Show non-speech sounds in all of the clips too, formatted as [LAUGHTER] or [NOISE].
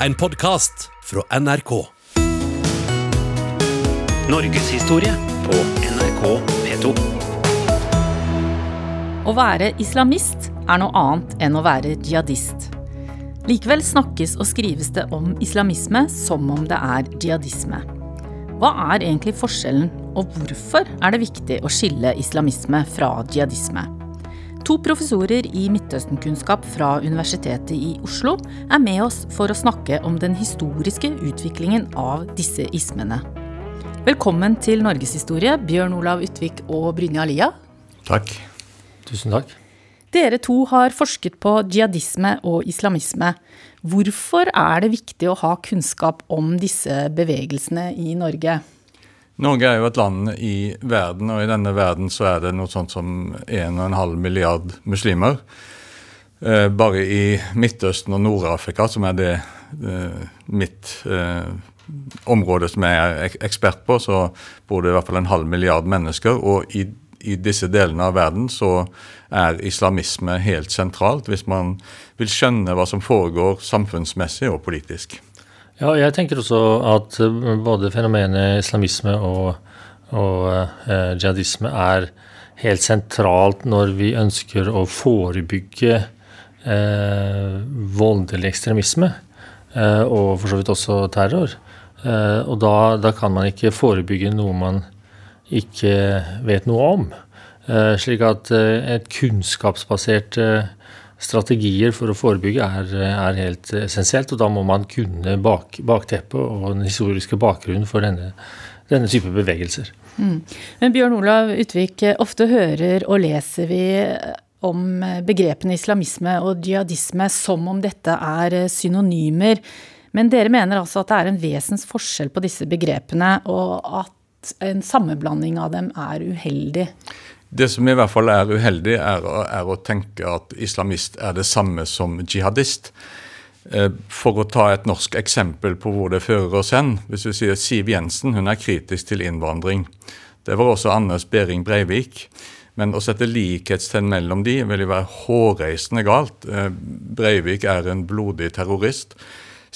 en podkast fra NRK. Norgeshistorie på NRK P2. Å være islamist er noe annet enn å være jihadist. Likevel snakkes og skrives det om islamisme som om det er jihadisme. Hva er egentlig forskjellen, og hvorfor er det viktig å skille islamisme fra jihadisme? To professorer i Midtøsten-kunnskap fra Universitetet i Oslo er med oss for å snakke om den historiske utviklingen av disse ismene. Velkommen til Norgeshistorie, Bjørn Olav Utvik og Brynja Lia. Takk. Tusen takk. Dere to har forsket på jihadisme og islamisme. Hvorfor er det viktig å ha kunnskap om disse bevegelsene i Norge? Norge er jo et land i verden, og i denne verden så er det noe sånt som 1,5 milliard muslimer. Eh, bare i Midtøsten og Nord-Afrika, som er det eh, mitt eh, område som jeg er ekspert på, så bor det i hvert fall en halv milliard mennesker. og i i disse delene av verden så er islamisme helt sentralt, hvis man vil skjønne hva som foregår samfunnsmessig og politisk. Ja, jeg tenker også at eh, både fenomenet islamisme og, og eh, jihadisme er helt sentralt når vi ønsker å forebygge eh, voldelig ekstremisme. Eh, og for så vidt også terror. Eh, og da, da, kan man ikke forebygge noe man ikke vet noe om. Eh, slik at et kunnskapsbasert strategier for å forebygge er, er, helt essensielt. Og da må man kunne bak, bakteppet og den historiske bakgrunnen for denne, denne type bevegelser. Mm. Men Bjørn Olav Utvik, ofte hører og leser vi om begrepene islamisme og jihadisme som om dette er synonymer. Men dere mener altså at det er en vesens forskjell på disse begrepene, og at en sammenblanding av dem er uheldig? Det som i hvert fall er uheldig, er, er, å tenke at islamist er det samme som jihadist. Eh, for å ta et norsk eksempel på hvor det fører oss hen. Hvis vi sier Siv Jensen hun er kritisk til innvandring. Det var også Anders Behring Breivik. Men å sette likhetstegn mellom de vil jo være hårreisende galt. Eh, Breivik er en blodig terrorist.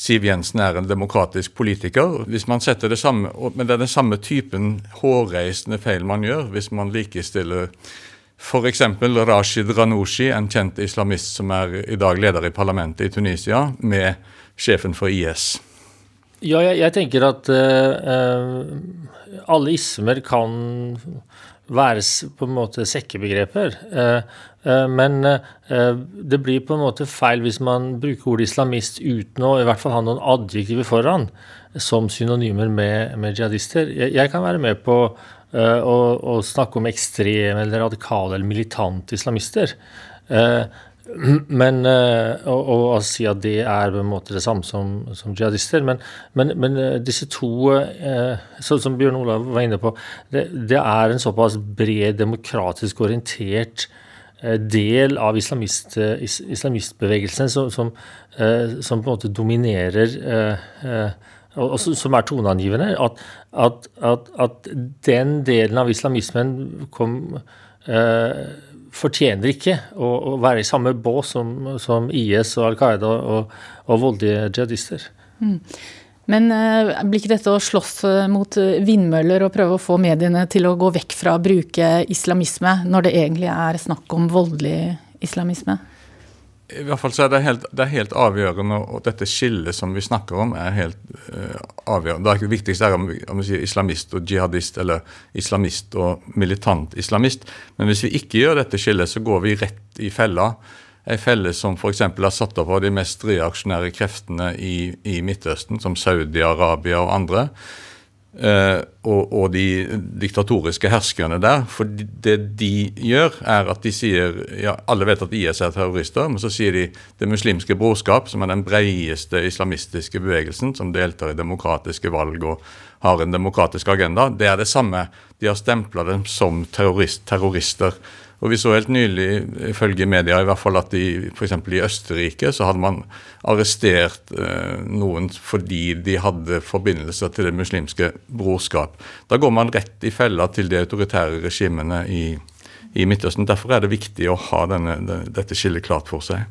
Siv Jensen er en demokratisk politiker. Hvis man setter det samme, Men det er den samme typen hårreisende feil man gjør hvis man likestiller f.eks. Rashid Ranushi, en kjent islamist som er i dag leder i parlamentet i Tunisia, med sjefen for IS. Ja, jeg, jeg tenker at uh, alle ismer kan være på en måte sekkebegreper. Uh, Eh, men eh, det blir på en måte feil hvis man bruker ordet islamist uten å i hvert fall ha noen adjektiver foran som synonymer med, med jihadister. Jeg, jeg, kan være med på uh, å, å, snakke om ekstreme eller radikale eller militante islamister. Uh, [CLEARS THROAT] men uh, og, og, si at det er på en måte det samme som, som jihadister. Men, men, men disse to, som Bjørn Olav var inne på, det, det er en såpass bred, demokratisk orientert Eh, del av islamist, eh, islamistbevegelsen som, som, eh, som, på en måte dominerer og som er toneangivende, at, at, at, at, den delen av islamismen kom, eh, fortjener ikke å, å, være i samme bås som, som IS og Al Qaida og, og voldelige jihadister. Mm. Men eh, blir ikke dette å slåss eh, mot eh, vindmøller og prøve å få mediene til å gå vekk fra å bruke islamisme, når det egentlig er snakk om voldelig islamisme? I hvert fall så er det helt, det er helt avgjørende, og dette skillet som vi snakker om, er helt uh, avgjørende. Det viktigste er om vi, om vi sier islamist og jihadist, eller islamist og militant islamist. Men hvis vi ikke gjør dette skillet, så går vi rett i fella Ei felle som f.eks. har satt opp av de mest reaksjonære kreftene i, i Midtøsten, som Saudi-Arabia og andre. Eh, og, og, de diktatoriske herskerne der. For det de gjør, er at de sier ja, Alle vet at IS er terrorister, men så sier de Det muslimske brorskap, som er den breieste islamistiske bevegelsen, som deltar i demokratiske valg og har en demokratisk agenda, det er det samme. De har stempla dem som terrorist, terrorister. Og Vi så helt nylig, ifølge media, i hvert fall at i f.eks. i Østerrike så hadde man arrestert eh, noen fordi de hadde forbindelser til det muslimske brorskap. Da går man rett i fella til de autoritære regimene i, i Midtøsten. Derfor er det viktig å ha denne, dette skillet klart for seg.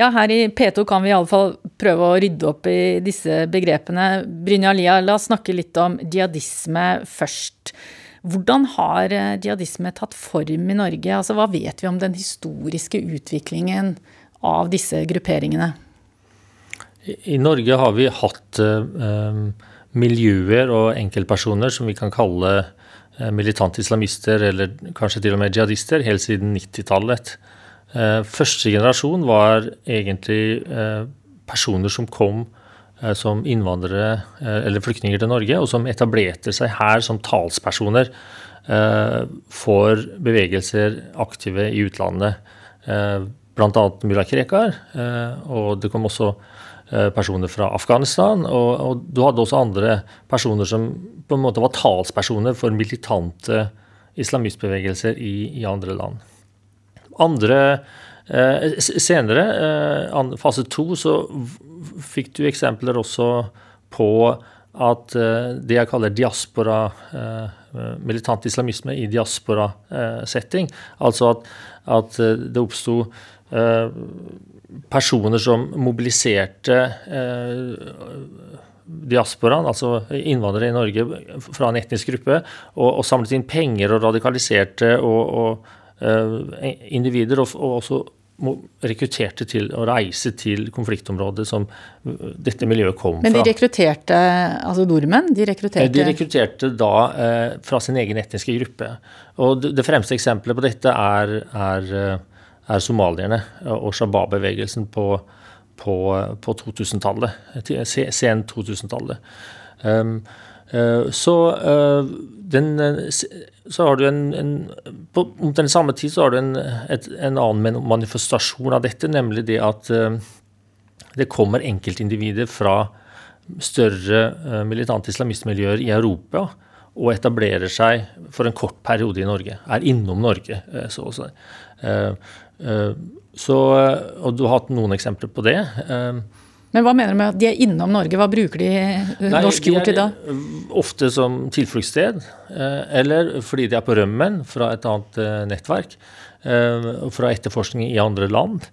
Ja, her i P2 kan vi iallfall prøve å rydde opp i disse begrepene. Brynja Lia, la oss snakke litt om jihadisme først. Hvordan har eh, jihadisme tatt form i Norge? Altså, hva vet vi om den historiske utviklingen av disse grupperingene? I, Norge har vi hatt eh, miljøer og enkeltpersoner som vi kan kalle eh, militante islamister, eller kanskje til og med jihadister, helt siden 90-tallet. Eh, første generasjon var egentlig eh, personer som kom eh, som innvandrere eller flyktninger til Norge, og som etablerte seg her som talspersoner for bevegelser aktive i utlandet. Bl.a. mulla Krekar, og det kom også personer fra Afghanistan. Og, og, du hadde også andre personer som på en måte var talspersoner for militante islamistbevegelser i, i andre land. Andre eh, Senere, eh, fase to, så fikk du eksempler også på at eh, det jeg kaller diaspora, militant islamisme i diaspora-setting, altså at, at det oppsto personer som mobiliserte diasporaen, altså innvandrere i Norge fra en etnisk gruppe, og, og samlet inn penger og radikaliserte og, og individer, individer, og, også rekrutterte til å reise til konfliktområdet som dette miljøet kom fra. Men de rekrutterte altså nordmenn? De rekrutterte, de rekrutterte da eh, fra sin egen etniske gruppe. Og det, fremste eksempelet på dette er, er, er somalierne og shabab-bevegelsen på, på, på 2000-tallet. Sen 2000-tallet. Um, uh, så uh, den så har du en, en På den samme tid så har du en, et, en, annen manifestasjon av dette, nemlig det at uh, det kommer enkeltindivider fra større uh, militante islamistmiljøer i Europa og etablerer seg for en kort periode i Norge. Er innom Norge, så å si. Så, og du har hatt noen eksempler på det. Men hva mener du med at de er innom Norge? Hva bruker de eh, Nei, norsk jord til da? Ofte som tilfluktssted, eh, eller fordi de er på rømmen fra et annet eh, nettverk. Fra etterforskning i andre land.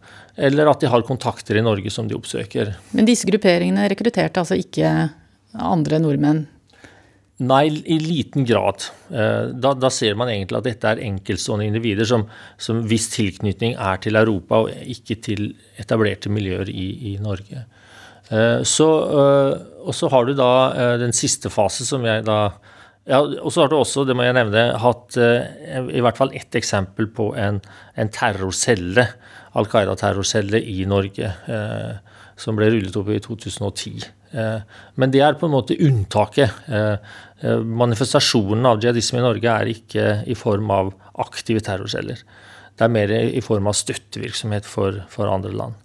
Eller at de har kontakter i Norge som de oppsøker. Men disse grupperingene rekrutterte altså ikke andre nordmenn? Nei, i liten grad. Da, da, ser man egentlig at dette er enkeltstående individer som, som viss tilknytning er til Europa og ikke til etablerte miljøer i, i Norge. Eh, så, eh, og så har du da eh, den siste fase som jeg da ja, og så har du også, det må jeg nevne, hatt i hvert fall ett eksempel på en, en terrorcelle, Al Qaida-terrorcelle i Norge, som ble rullet opp i 2010. Eh, men det er på en måte unntaket. Manifestasjonen av jihadisme i Norge er ikke i form av aktive terrorceller. Det er mer i form av støttevirksomhet for, for andre land.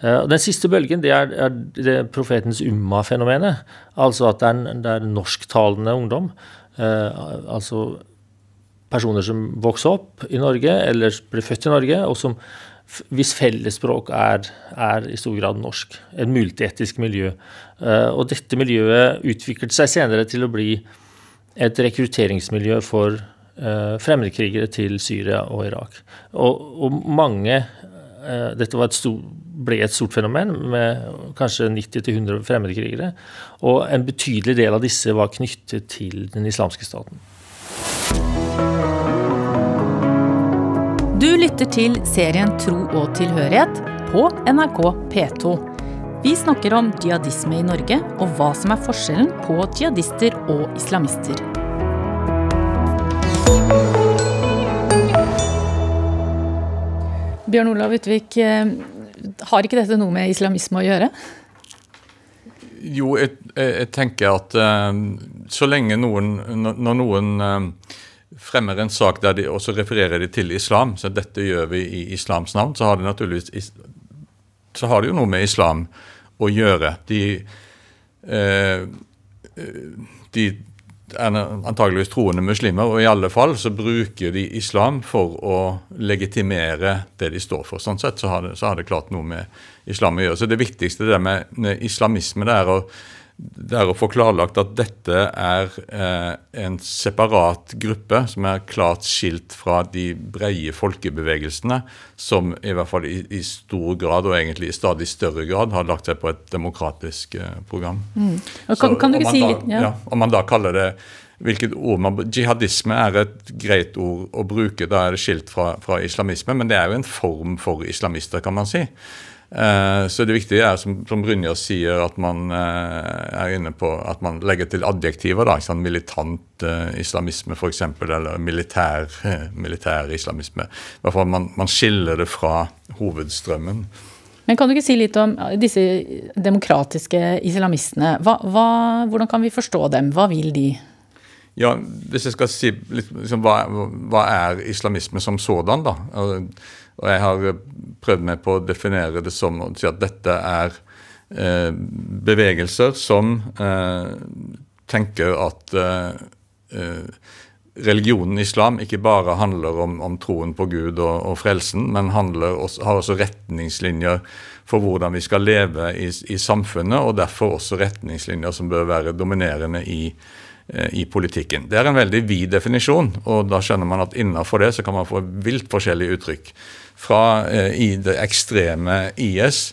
Eh, den siste bølgen det er, er det profetens umma-fenomenet. Altså at det er, det er norsktalende ungdom. Eh, altså personer som vokser opp i Norge eller blir født i Norge, og som hvis fellesspråk er, er, i stor grad norsk. Et multietisk miljø. Eh, og dette miljøet utviklet seg senere til å bli et rekrutteringsmiljø for fremmedkrigere til Syria og Irak. Og, og mange Dette var et stort ble et stort fenomen med kanskje 90-100 fremmedkrigere. Og en betydelig del av disse var knyttet til den islamske staten. Du lytter til serien Tro og tilhørighet på NRK P2. Vi snakker om jihadisme i Norge, og hva som er forskjellen på jihadister og islamister. Bjørn Olav Utvik, har ikke dette noe med islamisme å gjøre? Jo, jeg, jeg tenker at uh, så lenge noen Når noen uh, fremmer en sak der de også refererer de til islam, så dette gjør vi i islams navn, så har det naturligvis så har det jo noe med islam å gjøre. De, de antageligvis troende muslimer, og i alle fall så bruker de islam for å legitimere det de står for. Sånn sett så har det, så har det klart noe med islam å gjøre. Så det viktigste det med, med islamisme det er å det er å få klarlagt at dette er eh, en separat gruppe som er klart skilt fra de breie folkebevegelsene, som i hvert fall i, i, stor grad, og egentlig i stadig større grad, har lagt seg på et demokratisk eh, program. Mm. Kan, Så, kan, du ikke si litt? Ja. ja. Om man da kaller det hvilket ord man, Jihadisme er et greit ord å bruke, da er det skilt fra, fra islamisme, men det er jo en form for islamister, kan man si. Eh, så det viktige er, som, som Brynjar sier, at man eh, er inne på at man legger til adjektiver. da, sånn Militant uh, islamisme f.eks., eller militær, [LAUGHS] militær islamisme. Hvert fall man, man skiller det fra hovedstrømmen. Men Kan du ikke si litt om disse demokratiske islamistene? Hva, hva, hvordan kan vi forstå dem? Hva vil de? Ja, Hvis jeg skal si liksom, hva, hva, er islamisme som sådan, da? Og jeg har prøvd meg på å definere det som å si at dette er eh, bevegelser som eh, tenker at eh, eh religionen islam ikke bare handler om, om troen på Gud og, og frelsen, men også, har også retningslinjer for hvordan vi skal leve i, i, samfunnet, og derfor også retningslinjer som bør være dominerende i, eh, i politikken. Det er en veldig vid definisjon, og da skjønner man at innenfor det så kan man få vilt forskjellige uttrykk fra eh, i det ekstreme IS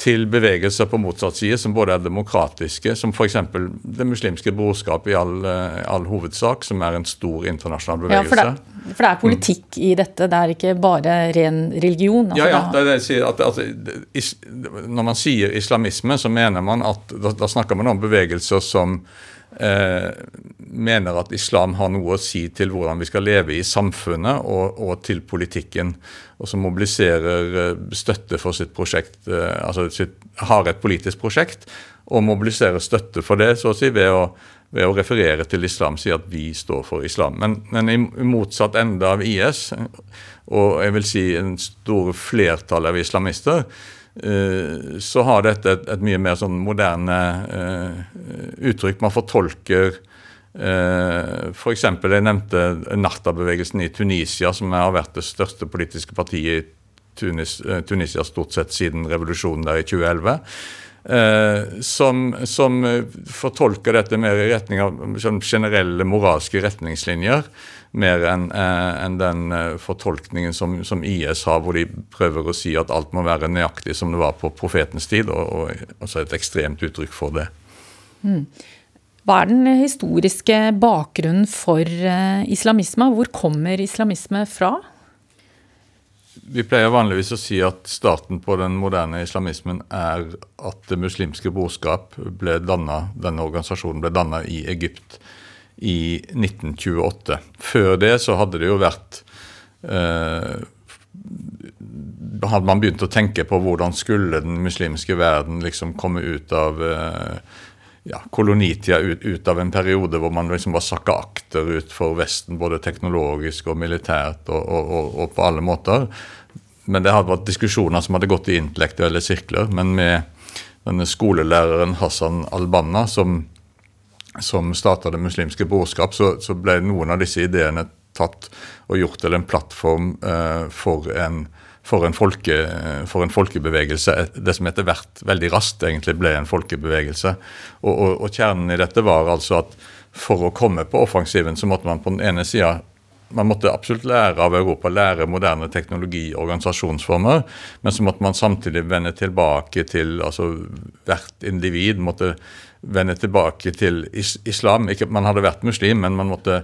til bevegelser på motsatt side som både er demokratiske, som f.eks. Det muslimske brorskap i all, eh, all, hovedsak, som er en stor internasjonal bevegelse. Ja, for, det, for det er politikk mm. i dette, det er ikke bare ren religion? Altså ja, ja, det er det jeg sier. At, altså, når man sier islamisme, så mener man at da, da snakker man om bevegelser som eh, mener at islam har noe å si til hvordan vi skal leve i samfunnet og, og til politikken. Og som mobiliserer eh, støtte for sitt prosjekt, eh, altså sitt, har et politisk prosjekt, og mobiliserer støtte for det så å si ved å, ved å referere til islam, si at vi står for islam. Men, men i, motsatt ende av IS, og jeg vil si en stor flertall av islamister, Eh, så har dette et, et mye mer sånn moderne uh, uttrykk. Man fortolker uh, F.eks. jeg nevnte Narta-bevegelsen i Tunisia, som har vært det største politiske partiet i Tunis, Tunisia stort sett siden revolusjonen der i 2011. Uh, som, som fortolker dette mer i retning av sånn generelle moralske retningslinjer mer enn eh, en den eh, fortolkningen som, som, IS har, hvor de prøver å si at alt må være nøyaktig som det var på profetens tid, og, og altså et ekstremt uttrykk for det. Mm. Hva er den historiske bakgrunnen for eh, islamisme? Hvor kommer islamisme fra? Vi pleier vanligvis å si at starten på den moderne islamismen er at Det muslimske brorskap ble dannet, denne organisasjonen ble danna i Egypt i 1928. Før det så hadde det jo vært eh, Hadde man begynt å tenke på hvordan skulle den muslimske verden liksom komme ut av eh, ja, kolonitida ut, ut, av en periode hvor man liksom var sakka akterut for Vesten, både teknologisk og militært og, og, og, og, på alle måter. Men det hadde vært diskusjoner som hadde gått i intellektuelle sirkler. Men med denne skolelæreren Hassan al-Banna, som som starta Det muslimske brorskap, så, så, ble noen av disse ideene tatt og gjort til en plattform eh, for, en, for, en folke, for, en, folkebevegelse. Det som etter hvert veldig raskt egentlig ble en folkebevegelse. Og, og, og, kjernen i dette var altså at for å komme på offensiven, så måtte man på den ene sida man måtte absolutt lære av Europa, lære moderne teknologi og organisasjonsformer. Men så måtte man samtidig vende tilbake til altså Hvert individ måtte vende tilbake til islam. Ikke, man hadde vært muslim, men man måtte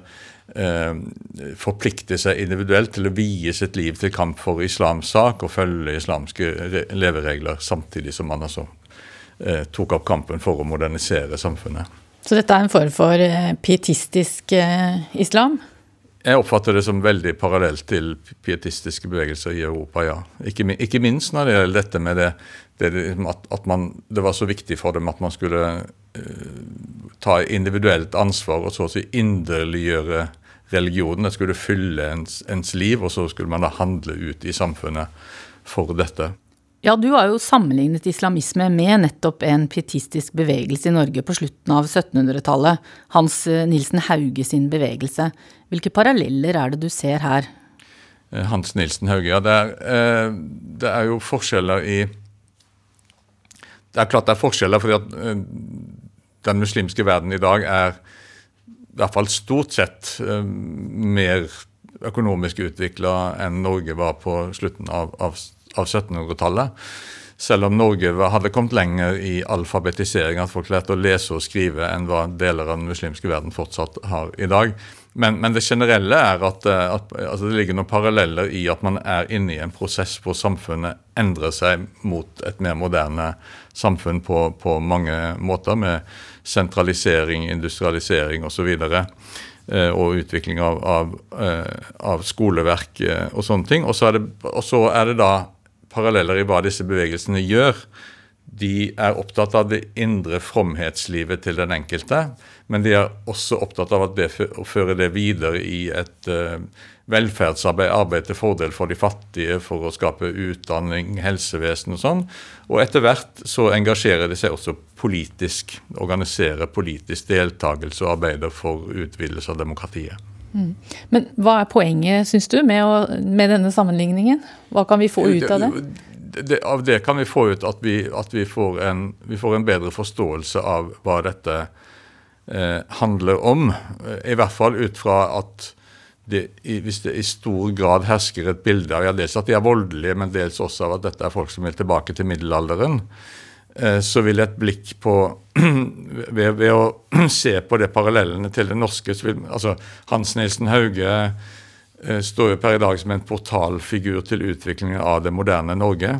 forplikte seg individuelt til å vie sitt liv til kamp for islams sak og følge islamske leveregler, samtidig som man altså eh, tok opp kampen for å modernisere samfunnet. Så dette er en form for eh, pietistisk eh, islam? Jeg oppfatter det som veldig parallelt til pietistiske bevegelser i Europa, ja. Ikke, ikke minst når det gjelder dette med det, det at, at man, det var så viktig for dem at man skulle ta individuelt ansvar og så å si inderliggjøre religionen. Det skulle fylle ens, ens liv, og så skulle man da handle ut i samfunnet for dette. Ja, du har jo sammenlignet islamisme med nettopp en pietistisk bevegelse i Norge på slutten av 1700-tallet. Hans eh, Nilsen Hauge sin bevegelse. Hvilke paralleller er det du ser her? Eh, Hans Nilsen Hauge, ja. Det er, eh, det er jo forskjeller i Det er klart det er forskjeller, fordi at den muslimske verden i dag er i hvert fall stort sett uh, mer økonomisk utvikla enn Norge var på slutten av, av, av 1700-tallet. Selv om Norge hadde kommet lenger i alfabetisering, at folk lærte å lese og skrive, enn hva deler av den muslimske verden fortsatt har i dag. Men, men det generelle er at, eh, at altså det ligger noen paralleller i at man er inne i en prosess hvor samfunnet endrer seg mot et mer moderne samfunn på, på mange måter, med sentralisering, industrialisering osv. Og, eh, og utvikling av, av, eh, av skoleverk og sånne ting. Og så, det, og så er det da paralleller i hva disse bevegelsene gjør. De er opptatt av det indre fromhetslivet til den enkelte, men de er også opptatt av det, å føre det videre i et uh, velferdsarbeid, arbeid til fordel for de fattige, for å skape utdanning, helsevesen og sånn. Og etter hvert så engasjerer de seg også politisk, organiserer politisk deltakelse og arbeider for utvidelse av demokratiet. Mm. Men hva er poenget, syns du, med, å, med, denne sammenligningen? Hva kan vi få ut av det? det av det kan vi få ut at, vi, at vi, får en, vi, får en, bedre forståelse av hva dette eh, handler om. I hvert fall ut fra at det, hvis det i stor grad hersker et bilde av ja, dels at de er voldelige, men dels også av at dette er folk som vil tilbake til middelalderen, Eh, så vil et blikk på [CLEARS THROAT] ved, ved, å [CLEARS THROAT] se på det parallellene til det norske vil, altså Hans Nilsen Hauge eh, står jo per i dag som en portalfigur til utviklingen av det moderne Norge.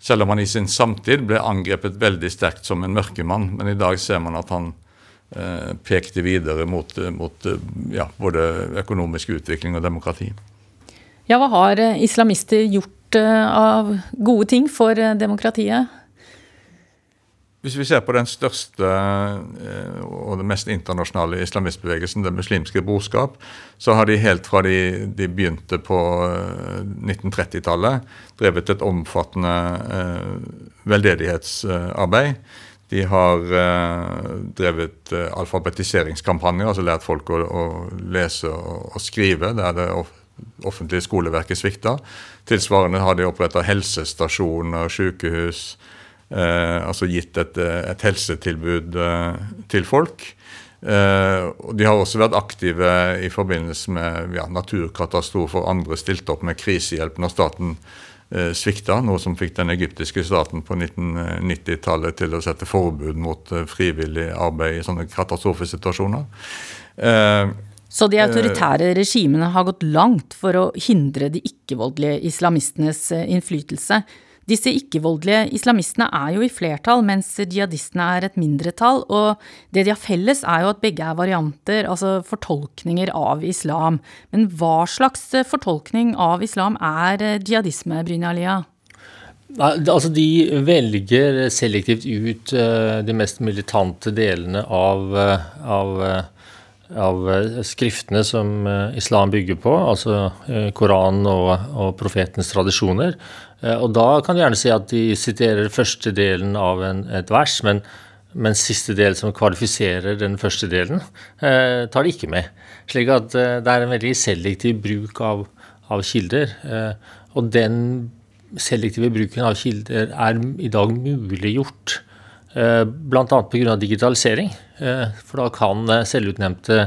Selv om han i sin samtid ble angrepet veldig sterkt som en mørkemann. Men i dag ser man at han eh, pekte videre mot, mot ja, både økonomisk utvikling og demokrati. Ja, Hva har islamister gjort av gode ting for demokratiet? Hvis vi ser på den største eh, og den mest internasjonale islamistbevegelsen, Det muslimske brorskap, så har de helt fra de, de begynte på 1930-tallet, eh, drevet et omfattende eh, veldedighetsarbeid. De har eh, drevet eh, alfabetiseringskampanjer, altså lært folk å, å lese og, og, skrive der det offentlige skoleverket svikta. Tilsvarende har de oppretta helsestasjoner, sykehus Eh, altså gitt et, eh, et helsetilbud eh, til folk. og De har også vært aktive i forbindelse med ja, naturkatastrofer andre stilte opp med krisehjelp når staten eh, svikta, noe som fikk den egyptiske staten på 1990-tallet til å sette forbud mot frivillig arbeid i sånne katastrofesituasjoner. Eh, så de autoritære regimene har gått langt for å hindre de ikke-voldelige islamistenes innflytelse. Disse ikke-voldelige islamistene er jo i flertall, mens jihadistene er et mindretall, og det de har felles er jo at begge er varianter, altså fortolkninger av islam. Men hva slags fortolkning av islam er jihadisme, Brynja Altså, De velger selektivt ut uh, de mest militante delene av, av av skriftene som islam bygger på, altså Koranen og, og profetens tradisjoner. Eh, og da kan du gjerne si at de siterer første delen av en, et vers, men, men, siste del som kvalifiserer den første delen, eh, tar de ikke med. Slik at eh, det er en veldig selektiv bruk av, av kilder. Eh, og den selektive bruken av kilder er i dag muliggjort eh, bl.a. pga. digitalisering. Eh, for da kan eh, selvutnevnte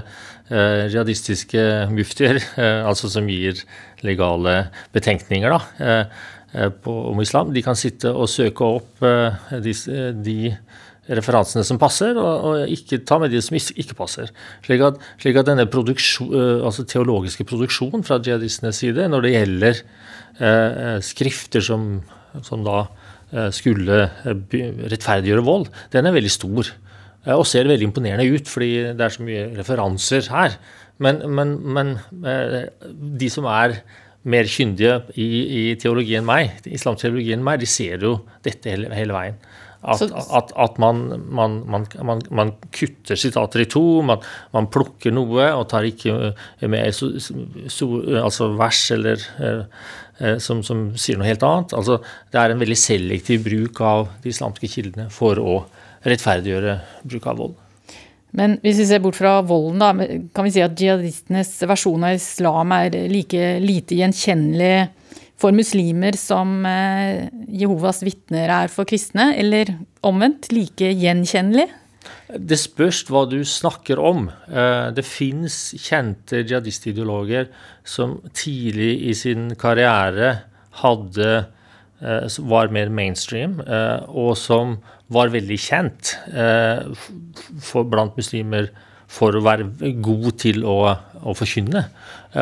jihadistiske muftier, [LAUGHS] altså som gir legale betenkninger, da, Eh, på, om islam. De kan sitte og søke opp eh, de, de referansene som passer, og, og, ikke ta med de som ikke passer. Slik at, slik at denne produksjon, altså teologiske produksjonen fra jihadistenes side når det gjelder eh, skrifter som, som da eh, skulle rettferdiggjøre vold, den er veldig stor. Eh, og ser veldig imponerende ut, fordi det er så mye referanser her. Men, men, men de som er mer kyndige i, i teologi enn meg, islamteologi enn meg, de ser jo dette hele, hele veien. At, at, at man, man, man, man, kutter sitater i to, man, plukker noe og tar ikke med so, so, altså vers eller eh, eh, som, som, sier noe helt annet. Altså, det er en veldig selektiv bruk av de islamske kildene for å rettferdiggjøre bruk av vold. Men hvis vi ser bort fra volden, da, kan vi si at jihadistenes versjon av islam er like lite gjenkjennelig for muslimer som eh, Jehovas vitner er for kristne, eller omvendt like gjenkjennelig? Det spørs hva du snakker om. Eh, det fins kjente jihadistideologer som tidlig i sin karriere hadde eh, var mer mainstream, og som var veldig kjent for blant muslimer for å være god til å, å forkynne.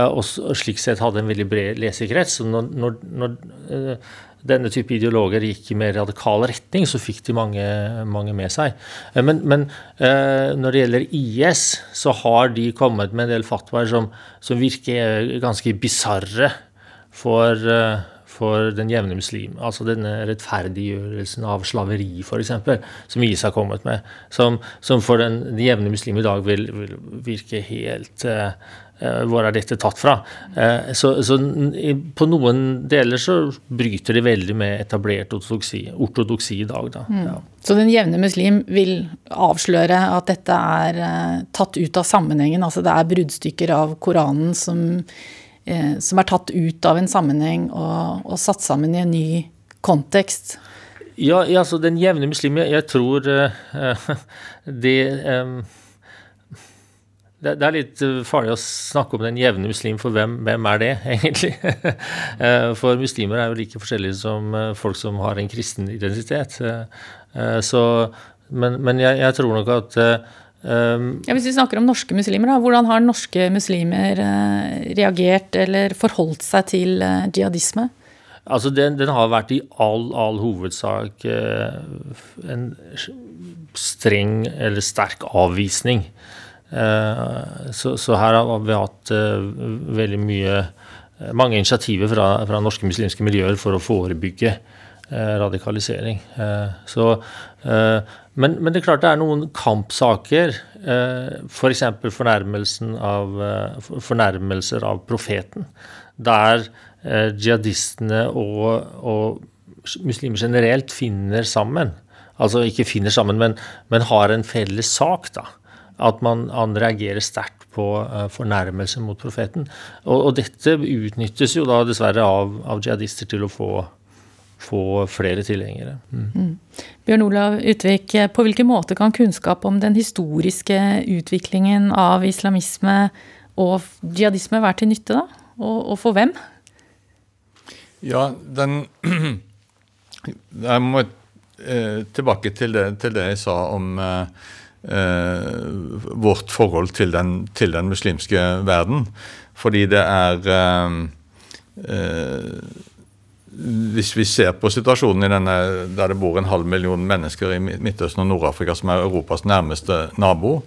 Og slik sett hadde en veldig bred lesekrets. Så når, når, når denne type ideologer gikk i mer radikal retning, så fikk de mange, mange med seg. Eh, men, men eh, når det gjelder IS, så har de kommet med en del fatwaer som, som virker ganske bisarre for, eh, for den jevne muslim. Altså denne rettferdiggjørelsen av slaveri, f.eks., som IS har kommet med. Som, som for den, den, jevne muslim i dag vil, vil virke helt uh, hvor er dette tatt fra? Eh, så, så, på noen deler så bryter det veldig med etablert ortodoksi, ortodoksi i dag. Da. Mm. Ja. Så den jevne muslim vil avsløre at dette er tatt ut av sammenhengen? Altså det er bruddstykker av Koranen som, som er tatt ut av en sammenheng og, og satt sammen i en ny kontekst? Ja, ja så den jevne muslim, jeg, tror uh, det um, det, er litt eh, farlig å snakke om den jevne muslim, for hvem, hvem er det, [LAUGHS] egentlig? Eh, for muslimer er jo like forskjellige som eh, folk som har en kristen identitet. Så, men, men jeg, jeg, tror nok at um, ja, Hvis vi snakker om norske muslimer, da, hvordan har norske muslimer reagert eller forholdt seg til jihadisme? Altså, den, den, har vært i all, all hovedsak en streng eller sterk avvisning. Eh, så, så, her har vi hatt eh, veldig mye eh, mange initiativer fra, fra, norske muslimske miljøer for å forebygge radikalisering. Så, men, men, det er klart det er noen kampsaker, f.eks. For fornærmelsen av, fornærmelser av profeten, der jihadistene og, og muslimer generelt finner sammen. Altså ikke finner sammen, men, men har en felles sak. da at man, man reagerer sterkt på uh, fornærmelse mot profeten. Og, og, dette utnyttes jo da dessverre av, av jihadister til å få, få flere tilhengere. Mm. Mm. Bjørn Olav Utvik, på hvilken måte kan kunnskap om den historiske utviklingen av islamisme og jihadisme være til nytte, da? Og, og for hvem? Ja, den [CLEARS THROAT] Jeg må eh, tilbake til det, til det, jeg sa om eh, eh, vårt forhold til den, til den, muslimske verden. Fordi det er eh, eh, Hvis vi ser på situasjonen i denne, der det bor en halv million mennesker i Midtøsten og Nord-Afrika, som er Europas nærmeste nabo,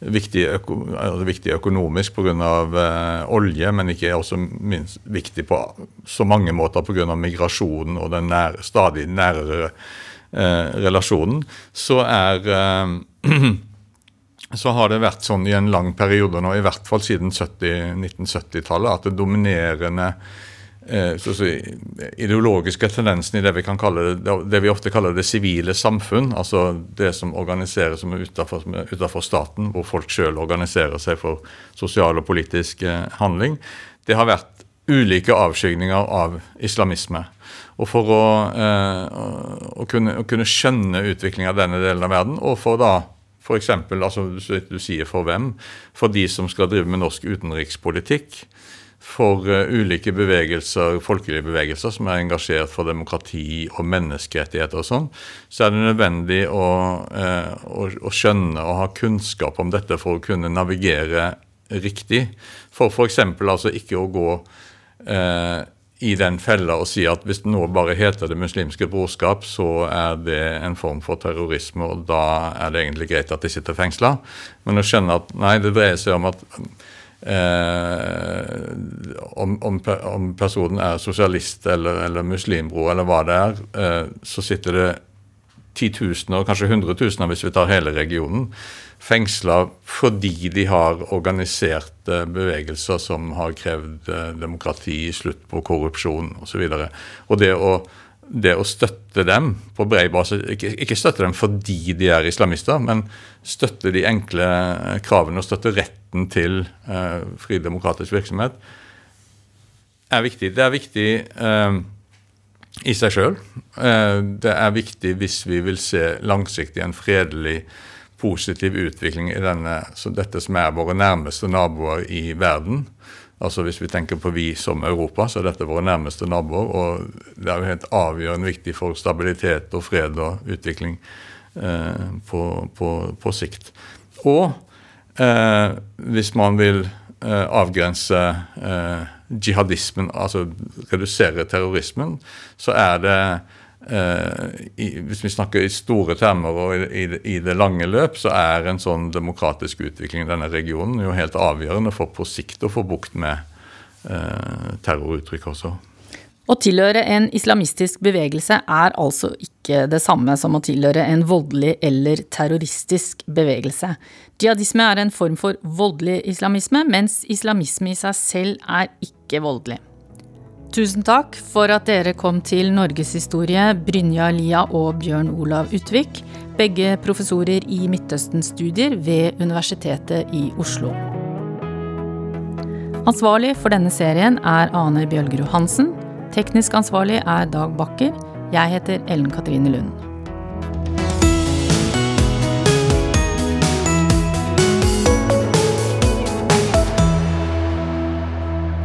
viktig, øko, altså viktig økonomisk pga. Eh, olje, men ikke også minst viktig på så mange måter pga. migrasjonen og den nær, stadig nærere eh, relasjonen, så er eh, [CLEARS THROAT] så har det vært sånn i en lang periode nå, i hvert fall siden 1970-tallet, at det dominerende eh, så, ideologiske tendensen i det vi kan kalle det, det vi ofte kaller det sivile samfunn, altså det som organiseres som utenfor, utenfor, staten, hvor folk sjøl organiserer seg for sosial og politisk eh, handling, det har vært ulike avskygninger av islamisme. Og for å, eh, å, kunne, å kunne, skjønne utviklingen av denne delen av verden, og for da f.eks. Altså, du sier for hvem? For de som skal drive med norsk utenrikspolitikk. For uh, ulike bevegelser, folkelige bevegelser som er engasjert for demokrati og menneskerettigheter og sånn, så er det nødvendig å, uh, å, å skjønne og ha kunnskap om dette for å kunne navigere riktig. For f.eks. altså ikke å gå eh, i den fella og si at hvis det nå bare heter Det muslimske brorskap, så er det en form for terrorisme, og da er det egentlig greit at de sitter fengsla. Men å skjønne at nei, det dreier seg om at eh, om, om, om, personen er sosialist eller, eller muslimbro eller hva det er, eh, så sitter det titusener, kanskje hundretusener hvis vi tar hele regionen, fengsla fordi de har organiserte bevegelser som har krevd eh, demokrati, slutt på korrupsjon osv. Og, så og det å, det å støtte dem på bred base, ikke, ikke, støtte dem fordi de er islamister, men støtte de enkle kravene og støtte retten til eh, fri demokratisk virksomhet, er viktig. Det er viktig eh, i seg sjøl. Eh, det er viktig hvis vi vil se langsiktig en fredelig positiv utvikling i denne, dette som er våre nærmeste naboer i verden. Altså Hvis vi tenker på vi som Europa, så er dette våre nærmeste naboer. Og det er jo helt avgjørende viktig for stabilitet og fred og utvikling eh, på, på, på, sikt. Og eh, hvis man vil eh, avgrense eh, jihadismen, altså redusere terrorismen, så er det i, hvis vi snakker i store termer og i, i, i, det lange løp, så er en sånn demokratisk utvikling i denne regionen jo helt avgjørende for på sikt å få bukt med eh, terroruttrykk også. Å tilhøre en islamistisk bevegelse er altså ikke det samme som å tilhøre en voldelig eller terroristisk bevegelse. Jihadisme er en form for voldelig islamisme, mens islamisme i seg selv er ikke voldelig. Tusen takk for at dere kom til Norgeshistorie, Brynja Lia og Bjørn Olav Utvik, begge professorer i Midtøsten-studier ved Universitetet i Oslo. Ansvarlig for denne serien er Ane Bjølgerud Hansen. Teknisk ansvarlig er Dag Bakker. Jeg heter Ellen Katrine Lund.